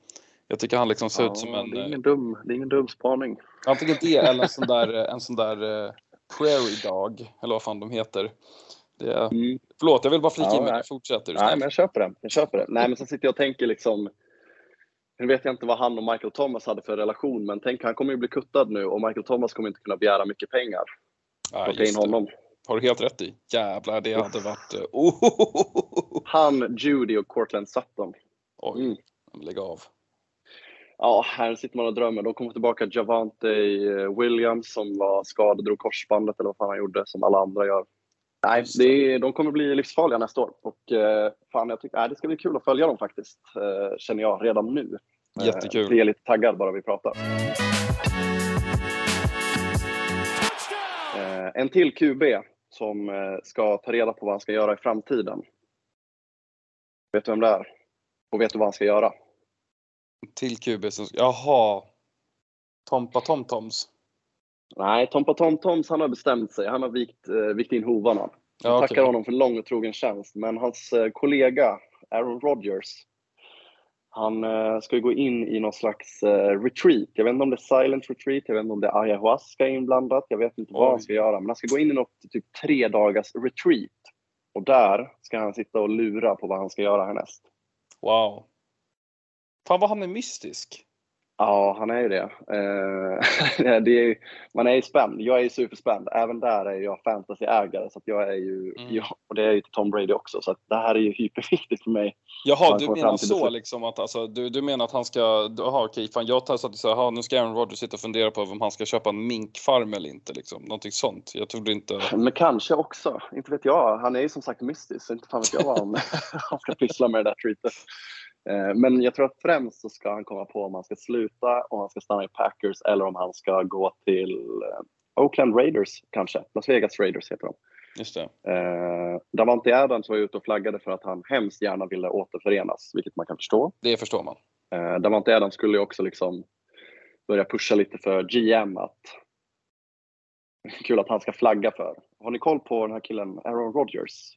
Jag tycker han liksom ser ut som Ja, en, det, är eh, ingen dum, det är ingen dum spaning. antingen det eller en sån där, eh, en sån där eh, prairie dog, eller vad fan de heter. Det, Mm. förlåt, jag vill bara flika Ja, in med det. Fortsätter du Nej, men jag köper det. Jag köper det. Nej, men så sitter jag och tänker liksom. Nu vet jag inte vad han och Michael Thomas hade för relation, men tänk han kommer ju bli kuttad nu och Michael Thomas kommer inte kunna begära mycket pengar. Ja, in honom. Har du helt rätt i. Jävlar, det hade varit... eh, Oh, Han, Judy och Cortland Sutton. Oj, Mm. lägg av. Ja, här sitter man och drömmer. De kommer tillbaka Javante eh, Williams som var skadad, drog korsbandet eller vad fan han gjorde, som alla andra gör. Nej, det. är, de kommer bli livsfarliga nästa år. Och eh, fan, jag tycker, nej, det ska bli kul att följa dem faktiskt, eh, känner jag redan nu. Eh, Jättekul. Jag blir lite taggad bara vi pratar. Eh, en till QB som eh, ska ta reda på vad han ska göra i framtiden. Vet du vem det är? Och vet du vad han ska göra? Till QB som... Jaha. Tompa Tomtoms. Nej, Tompa Tomtoms han har bestämt sig. Han har vikt, eh, vikt in hovarna. Ja, okej. tackar honom för lång och trogen tjänst, men hans eh, kollega Aaron Rodgers, han eh, ska ju gå in i någon slags eh, retreat. Jag vet inte om det är silent retreat, jag vet inte om det är ayahuasca inblandat, jag vet inte vad Oj. han ska göra, men han ska gå in i något typ tre dagars retreat. Och där ska han sitta och lura på vad han ska göra härnäst. Wow. Fan vad han är mystisk. Ja, han är ju det. Eh, [laughs] det är, man är ju spänd. Jag är ju superspänd. Även där är jag fantasyägare, så jag är ju, Mm. jag, och det är ju Tom Brady också. Så det här är ju hyperviktigt för mig. Jaha, du menar så beslut. liksom att alltså, du, du menar att han ska, jaha okej, fan jag tar så att du säger, nu ska Aaron Rodgers sitta och fundera på om han ska köpa en minkfarm eller inte liksom. Någonting sånt. Jag trodde inte, Men kanske också. Inte vet jag. Han är ju som sagt mystisk, så inte fan vet jag vad han, [laughs] [laughs] han ska pyssla med det där treatet. Eh, Men jag tror att främst så ska han komma på om han ska sluta, om han ska stanna i Packers eller om han ska gå till eh, Oakland Raiders kanske. Las Vegas Raiders heter de. just det. Eh, Davante Adams var ute och flaggade för att han hemskt gärna ville återförenas, vilket man kan förstå. Det förstår man. Eh, Davante Adams skulle ju också liksom börja pusha lite för GM att kul att han ska flagga för. Har ni koll på den här killen Aaron Rodgers?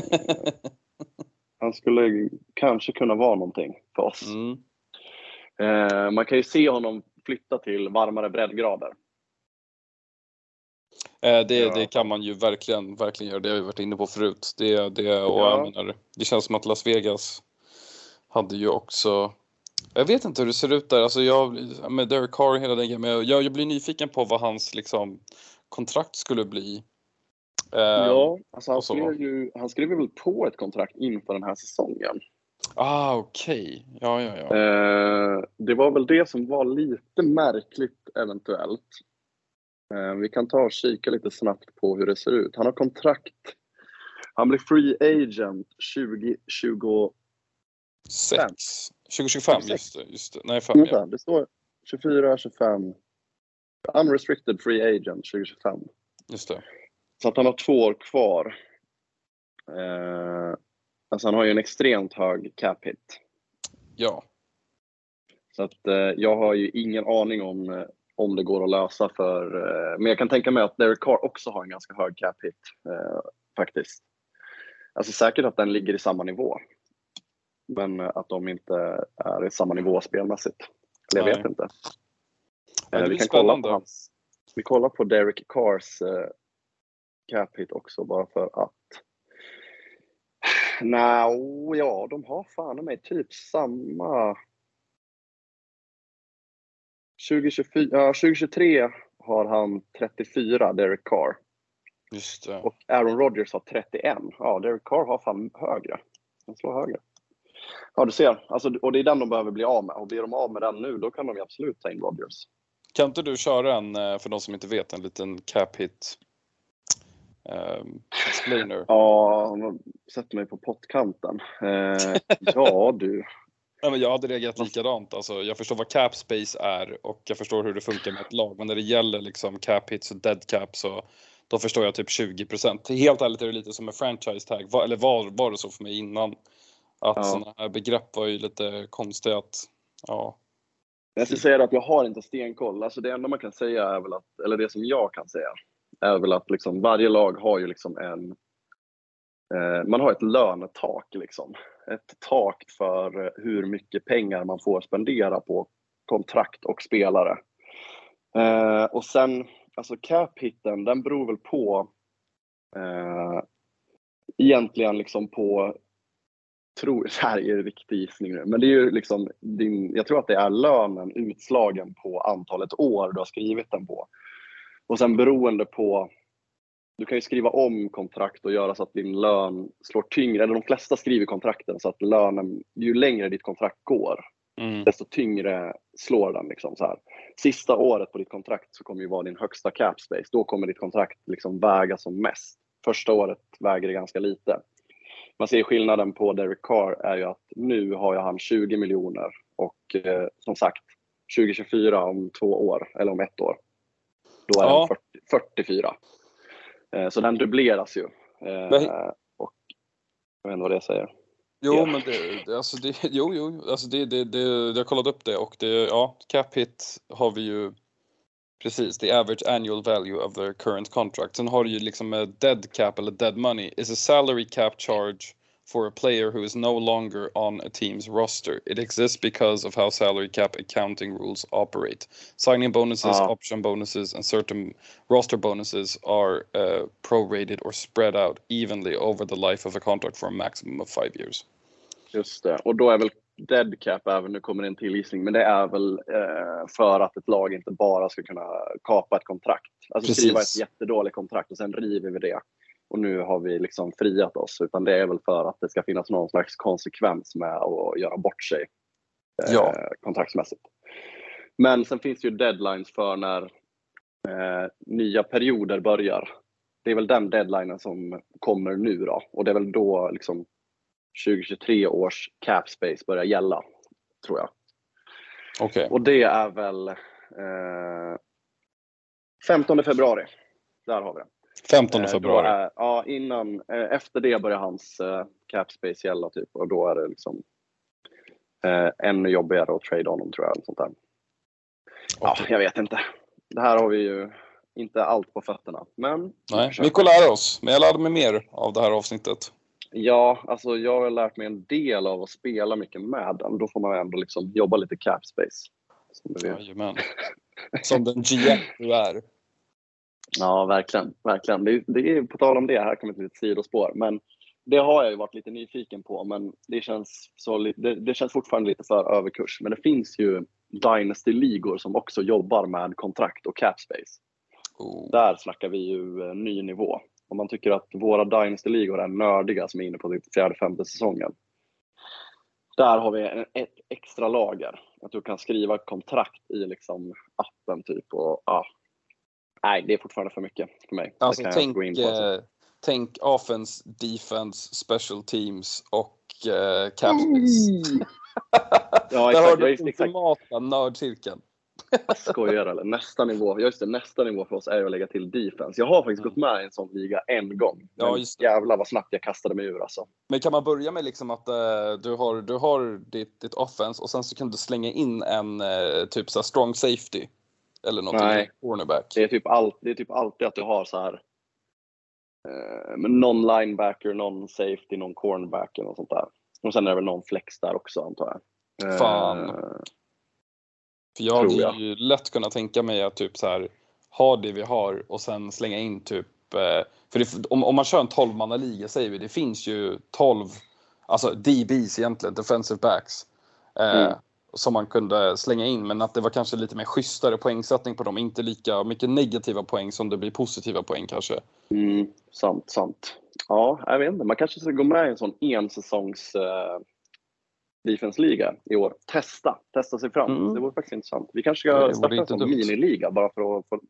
[laughs] Han skulle kanske kunna vara någonting för oss. Mm. Eh, man kan ju se honom flytta till varmare breddgrader. Eh, Det, Ja. det kan man ju verkligen, verkligen göra. Det har vi varit inne på förut. Det, det, och Ja. menar, det känns som att Las Vegas hade ju också jag vet inte hur det ser ut där. Alltså jag, med Derek Carr hela den grejen. Men jag, jag blir nyfiken på vad hans liksom, kontrakt skulle bli. Eh, Ja, alltså han, skrev ju, han skrev väl på ett kontrakt inför den här säsongen. Ah, okej. Ja, ja, ja. Eh, det var väl det som var lite märkligt eventuellt. Eh, vi kan ta och kika lite snabbt på hur det ser ut. Han har kontrakt. Han blir free agent 2020. Sex. 2025, 26. just det. Just det. Nej, fem, ja. Det står 24, 25. Unrestricted free agent 2025. Just det. Så att han har två år kvar. Eh, alltså han har ju en extremt hög cap hit. Ja. Så att eh, jag har ju ingen aning om, eh, om det går att lösa för... Eh, men jag kan tänka mig att Derek Carr också har en ganska hög cap hit. Eh, faktiskt. Alltså säkert att den ligger i samma nivå. Men eh, att de inte är i samma nivå spelmässigt. Eller jag Nej. vet inte. Eh, vi kan kolla spännande. på hans... Vi kollar på Derek Carrs cap hit också bara för att. Nej, ja, de har fan mig typ samma. 2024, ja, 2023 har han 34, Derek Carr. Just det. Och Aaron Rodgers har 31. Ja, Derek Carr har fan högre. Han slår högre. Ja, du ser. Alltså, och det är den de behöver bli av med. Och blir de av med den nu, då kan de ju absolut ta in Rodgers. Kan inte du köra en, eh, för de som inte vet, en liten cap hit um? Ja, han har sett mig på pottkanten. Eh, [laughs] ja, du. Nej, men jag hade reagerat likadant. Alltså, jag förstår vad cap space är och jag förstår hur det funkar med ett lag. Men när det gäller liksom cap hits och dead cap så då förstår jag typ 20% Helt ärligt är det lite som en franchise tag. Va- Eller var, var det så för mig innan? Att Ja. sådana här begrepp var ju lite konstiga att, ja. Jag ska säga att jag har inte stenkoll. Alltså det enda man kan säga är väl att, eller det som jag kan säga, är väl att liksom varje lag har ju liksom en, eh, man har ett lönetak liksom. Ett tak för hur mycket pengar man får spendera på kontrakt och spelare. Eh, och sen, alltså cap-hitten, den beror väl på eh, egentligen liksom på tror, [laughs] det här är en riktig gissning nu, men det är ju liksom din, jag tror att det är lönen utslagen på antalet år du har skrivit den på. Och sen beroende på, du kan ju skriva om kontrakt och göra så att din lön slår tyngre, eller de flesta skriver kontrakten så att lönen, ju längre ditt kontrakt går, Mm. desto tyngre slår den. Liksom så här. Sista året på ditt kontrakt så kommer ju vara din högsta cap space. Då kommer ditt kontrakt liksom väga som mest. Första året väger det ganska lite. Man ser skillnaden på Derek Carr är ju att nu har ju han 20 miljoner och eh, som sagt 2024 om två år, eller om ett år, då är Ja. den 40, 44. Eh, så den dubbleras ju. Eh, Men- och jag vet inte vad det säger. Jo, Ja. men det, alltså det, [laughs] jo, jo, alltså det, det, det, jag har kollat upp det och det, ja, cap hit har vi ju precis, the average annual value of their current contract. Sen har du ju liksom med dead cap eller dead money is a salary cap charge for a player who is no longer on a team's roster. It exists because of how salary cap accounting rules operate. Signing bonuses, Ja. option bonuses, and certain roster bonuses are uh, prorated or spread out evenly over the life of a contract for a maximum of five years. Just det. Och då är väl dead cap även, nu kommer det en till gissning, men det är väl eh, för att ett lag inte bara ska kunna kapa ett kontrakt. Alltså Precis. skriva ett jättedåligt kontrakt och sen river vi det. Och nu har vi liksom friat oss. Utan det är väl för att det ska finnas någon slags konsekvens med att göra bort sig eh, Ja. kontraktsmässigt. Men sen finns det ju deadlines för när eh, nya perioder börjar. Det är väl den deadlinen som kommer nu då. Och det är väl då liksom 2023 års cap space börjar gälla, tror jag. Okej. Och det är väl eh, 15 februari. Där har vi det. 15 Eh, februari. Är, ja, innan, eh, efter det börjar hans eh, cap space gälla typ och då är det liksom ännu jobbigare att trade honom tror jag. Sånt där. Ja, jag vet inte. Det här har vi ju inte allt på fötterna. Men Nej, vi får lära oss. Men jag lärde mig mer av det här avsnittet. Ja, alltså jag har lärt mig en del av att spela mycket med den. Då får man ändå liksom jobba lite cap space. Som du vet. Jajamän. [laughs] Som den GM du är. Ja, verkligen. verkligen. Det, det är på tal om det, här kommer ett litet sidospår. Men det har jag ju varit lite nyfiken på, men det känns, så, det, det känns fortfarande lite för överkurs. Men det finns ju Dynasty-ligor som också jobbar med kontrakt och cap space. Oh. Där snackar vi ju eh, ny nivå. Om man tycker att våra Dynasty-ligor är nördiga som är inne på typ fjärde, femte säsongen. där har vi en, ett extra lager. Att du kan skriva kontrakt i liksom appen typ. Och, ja. Nej, det är fortfarande för mycket för mig. Alltså tänk, på. Alltså. eh, tänk offense, defense, special teams och eh, cap space. [laughs] Ja, Där har du exakt. ultimata nördcirkeln. Skojar eller? Nästa nivå, just det, nästa nivå för oss är att lägga till defense. Jag har faktiskt gått med i en sån liga en gång. Ja, just det. Jävlar vad snabbt jag kastade mig ur alltså. Men kan man börja med liksom att eh, du har, du har ditt, ditt offense och sen så kan du slänga in en eh, typ så strong safety? Eller någonting, Nej. cornerback. Det är typ, allt, det är typ alltid att du har så här eh, någon linebacker, någon safety, någon cornerback eller något sånt där. Och sen är det väl någon flex där också antar jag. Eh, Fan. För jag hade jag. ju lätt kunnat tänka mig att typ så här ha det vi har och sen slänga in typ eh, för det, om, om man kör en 12 liga säger vi, det finns ju 12 alltså DBs egentligen, defensive backs. Eh, Mm. Som man kunde slänga in men att det var kanske lite mer schysstare poängsättning på dem. Inte lika mycket negativa poäng som det blir positiva poäng kanske. Mm, sant, sant. Ja, jag vet inte. Man kanske ska gå med i en sån ensäsongs eh, defense-liga i år. Testa, testa sig fram. Mm. Det vore faktiskt intressant. Vi kanske ska starta en sån miniliga bara för att få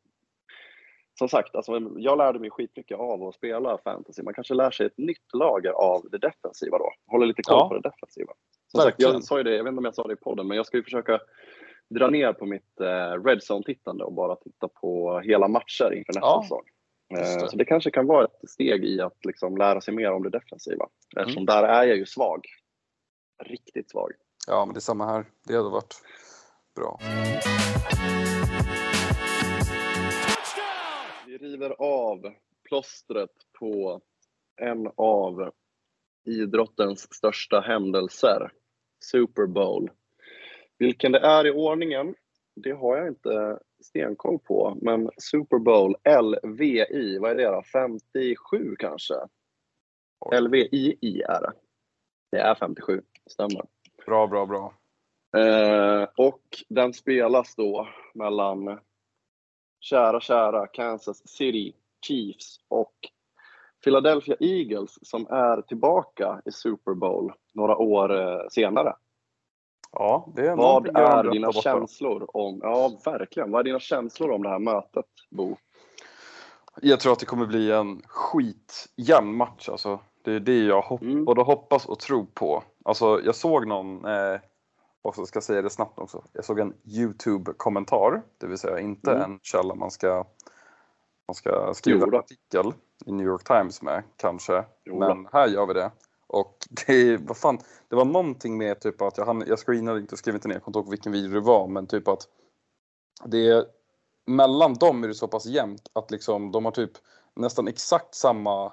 som sagt, alltså, jag lärde mig skitmycket av att spela fantasy. Man kanske lär sig ett nytt lager av det defensiva då. Håller lite koll Ja. på det defensiva. Som sagt, jag sa ju det, jag vet inte om jag sa det i podden, men jag ska ju försöka dra ner på mitt eh, Red Zone-tittande och bara titta på hela matcher inför nästa Ja, säsong. Eh, det. Så det kanske kan vara ett steg i att liksom lära sig mer om det defensiva. Eftersom Mm. där är jag ju svag. Riktigt svag. Ja, men det är samma här. Det hade varit bra. River av plåstret på en av idrottens största händelser, Super Bowl. Vilken det är i ordningen, det har jag inte stenkoll på. Men Super Bowl LVI, vad är det då? 57 kanske? Oj. LVII är det. Det är 57, stämmer. Bra, bra, bra. Eh, och den spelas då mellan kära, kära Kansas City Chiefs och Philadelphia Eagles som är tillbaka i Super Bowl några år eh, senare. Ja, det är Vad är dina känslor om, ja verkligen, vad är dina känslor om det här mötet Bo? Jag tror att det kommer bli en skitjämn match alltså. Det är det jag hopp- Mm. både hoppas och tror på. Alltså jag såg någon, eh, och så ska jag säga det snabbt också. Jag såg en Youtube-kommentar, det vill säga inte Mm. en källa man ska, man ska skriva Jo en artikel i New York Times med kanske. Jo Men här gör vi det. Och det, vad fan, det var någonting med typ att jag, hann, jag screenade inte och skrev inte ner, jag kommer inte ihåg vilken video det var, men typ att det mellan dem är det så pass jämnt att liksom de har typ nästan exakt samma,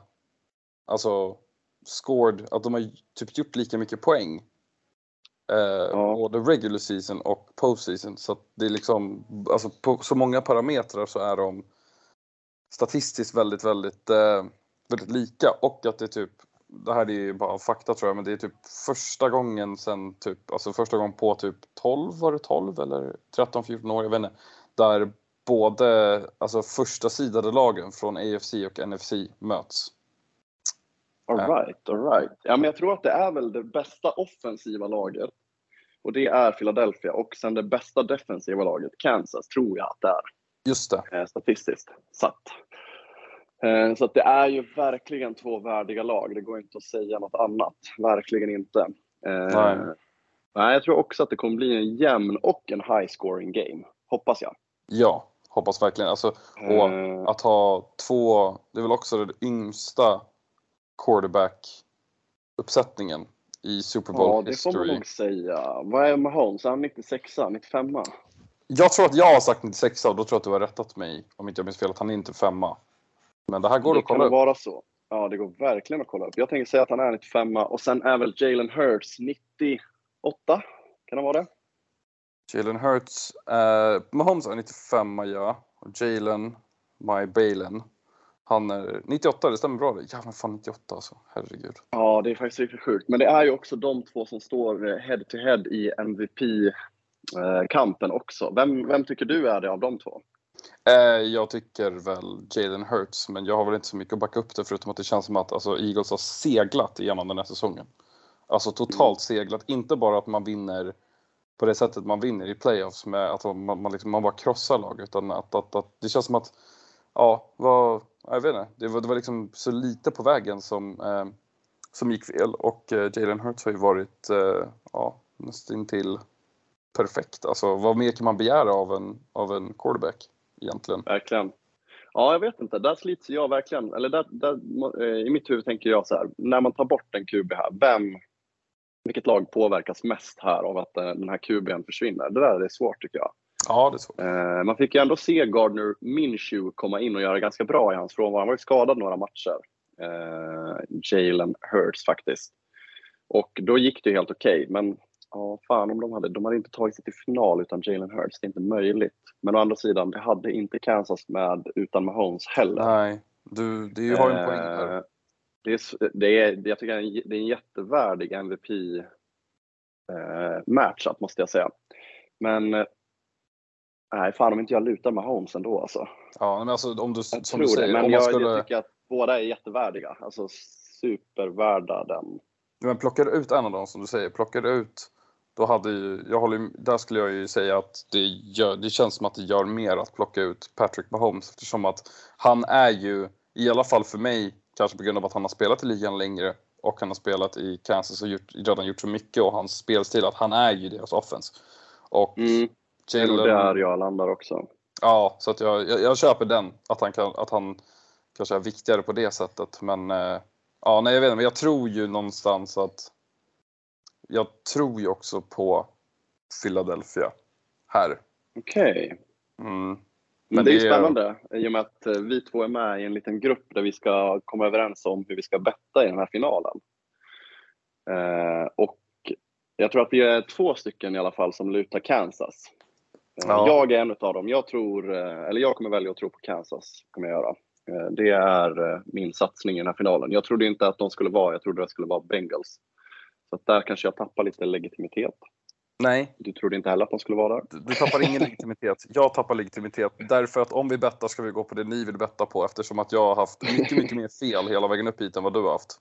alltså scored, att de har typ gjort lika mycket poäng. Eh, Ja. Både regular season och postseason. Så det är liksom, alltså på så många parametrar så är de statistiskt väldigt, väldigt, eh, väldigt lika. Och att det är typ, det här är ju bara fakta tror jag, men det är typ första gången sen typ, alltså första gången på typ 12, var det 12 eller 13, 14 år, jag vet inte. Där både, alltså första sidade lagen från AFC och NFC möts. All right, all right. Ja, men jag tror att det är väl det bästa offensiva laget. Och det är Philadelphia. Och sen det bästa defensiva laget, Kansas, tror jag att det är. Just det. eh, statistiskt satt. Eh, Så att det är ju verkligen två värdiga lag. Det går inte att säga något annat. Verkligen inte. Eh, Nej. Nej, jag tror också att det kommer bli en jämn och en high scoring game. Hoppas jag. Ja, hoppas verkligen. Alltså, och Eh, att ha två, det är väl också den yngsta quarterback-uppsättningen i Super Bowl ja, det får man history. nog säga. Vad är Mahomes? Är han 96 95 Jag tror att jag har sagt 96 och då tror jag att du har rättat mig om inte jag minns fel att han är inte femma. Men det här går det att kan kolla upp. vara så. Ja, det går verkligen att kolla upp. Jag tänker säga att han är 95 och sen är väl Jalen Hurts 98? Kan det vara det? Jalen Hurts, eh, Mahomes är 95 ja. Och Jalen, My Balen, han är 98, det stämmer bra det. Jävlar fan 98 alltså, herregud. Ja, det är faktiskt riktigt sjukt. Men det är ju också de två som står eh, head to head i MVP-kampen också. Vem, vem tycker du är det av de två? Eh, jag tycker väl Jalen Hurts, men jag har väl inte så mycket att backa upp det förutom att det känns som att alltså, Eagles har seglat igenom den här säsongen. Alltså totalt seglat. Inte bara att man vinner på det sättet man vinner i playoffs med att man, man, liksom, man bara krossar lag utan att, att, att det känns som att ja, var, jag vet inte, det var, det var liksom så lite på vägen som, eh, som gick fel och eh, Jalen Hurts har ju varit eh, ja, nästintill perfekt. Alltså vad mer kan man begära av en, av en quarterback egentligen? Verkligen. Ja, jag vet inte. Där slits jag verkligen. Eller där, där, eh, I mitt huvud tänker jag så här, när man tar bort en QB här, vem, vilket lag påverkas mest här av att eh, den här QBn försvinner? Det där är svårt tycker jag. Ja, det är så. Eh, man fick ju ändå se Gardner Minshew komma in och göra ganska bra i hans frånvaro. Han var ju skadad några matcher. Eh, Jalen Hurts faktiskt. Och då gick det helt okej, okay. men ja, fan om de hade, de hade inte tagit sig till final utan Jalen Hurts. Det är inte möjligt. Men å andra sidan, det hade inte Kansas med utan Mahomes heller. Nej, du, du har en poäng där. Eh, det är, det är, jag tycker det är en jättevärdig MVP eh, matchup måste jag säga. Men nej, fan om inte jag lutar med Holmes ändå alltså. Ja, men alltså om du, jag som du säger, det, men om jag, skulle... jag tycker att båda är jättevärdiga. Alltså supervärda den. Men plockar du ut en av dem som du säger, plockar du ut då hade ju, jag håller, där skulle jag ju säga att det, gör, det känns som att det gör mer att plocka ut Patrick Mahomes eftersom att han är ju, i alla fall för mig, kanske på grund av att han har spelat i ligan längre och han har spelat i Kansas och gjort, redan gjort så mycket och hans spelstil, att han är ju deras offense. Och mm. Det är där jag landar också. Ja, så att jag, jag, jag, köper den, att han, kan, att han kanske är viktigare på det sättet. Men eh, ja, nej, jag vet inte, men jag tror ju någonstans att jag tror ju också på Philadelphia här. Okej. Okay. Mm. Men det är ju spännande i och med att eh, vi två är med i en liten grupp där vi ska komma överens om hur vi ska betta i den här finalen. Eh, och jag tror att vi är två stycken i alla fall som lutar Kansas. Eh, ja. Jag är en av dem. Jag tror, eh, eller jag kommer välja att tro på Kansas. Kommer jag göra. Eh, det är min satsning i den här finalen. Jag trodde inte att de skulle vara, jag trodde det skulle vara Bengals. Så där kanske jag tappar lite legitimitet. Nej. Du trodde inte heller att de skulle vara där? Du, tappar ingen legitimitet. Jag tappar legitimitet därför att om vi bettar ska vi gå på det ni vill betta på eftersom att jag har haft mycket, mycket mer fel hela vägen upp hit än vad du har haft.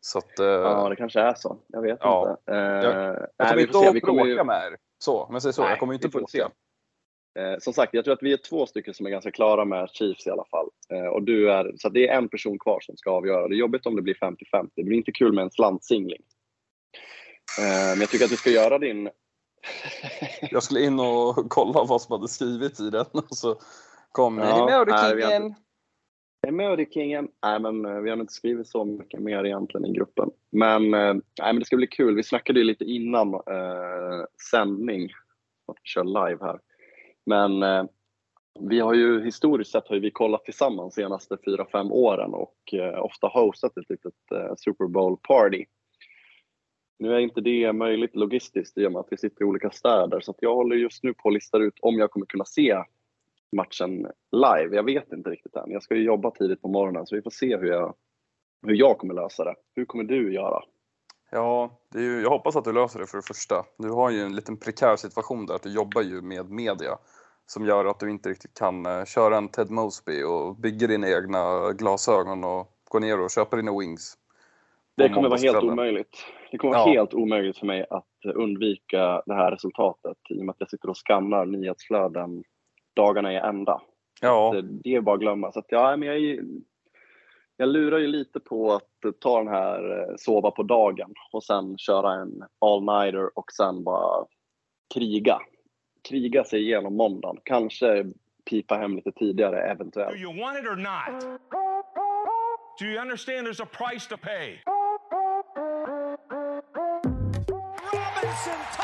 Så att, eh, ja, det kanske är så. Jag vet ja. inte. Eh, jag, jag kommer inte att bråka ju... med er. Så, men säg så. Nej, jag kommer inte att bråka. Eh, som sagt, jag tror att vi är två stycken som är ganska klara med Chiefs i alla fall. Eh, och du är, så det är en person kvar som ska avgöra. Det är jobbigt om det blir 50-50. Det blir inte kul med en slantsingling. Eh, men jag tycker att du ska göra din... [laughs] jag skulle in och kolla vad som hade skrivits i den och så kom ja, ni Mörderkingen. Nej, Mörderkingen. Nej, men eh, vi har inte skrivit så mycket mer egentligen i gruppen. Men, eh, nej, men det ska bli kul. Vi snackade ju lite innan eh, sändning, att vi kör live här. Men eh, vi har ju historiskt sett har vi kollat tillsammans de senaste 4-5 åren och eh, ofta hostat ett litet eh, Super Bowl party nu är inte det möjligt logistiskt i och med att vi sitter i olika städer så jag håller just nu på att lista ut om jag kommer kunna se matchen live. Jag vet inte riktigt än. Jag ska ju jobba tidigt på morgonen så vi får se hur jag, hur jag kommer lösa det. Hur kommer du göra? Ja, ju, jag hoppas att du löser det för det första. Du har ju en liten prekär situation där, att du jobbar ju med media som gör att du inte riktigt kan uh, köra en Ted Mosby och bygga dina egna glasögon och gå ner och köpa dina wings. Det kommer vara helt omöjligt. Det kommer vara ja. helt omöjligt för mig att undvika det här resultatet i och med att jag sitter och skannar nyhetsflöden dagarna i ända. Ja. Det, det är bara att glömma. Så att, ja, men jag, jag lurar ju lite på att ta den här eh, sova på dagen och sen köra en all-nighter och sen bara kriga. Kriga sig igenom måndagen. Kanske pipa hem lite tidigare eventuellt. Do you want it or not? Do you understand there's a price to pay? Robinson!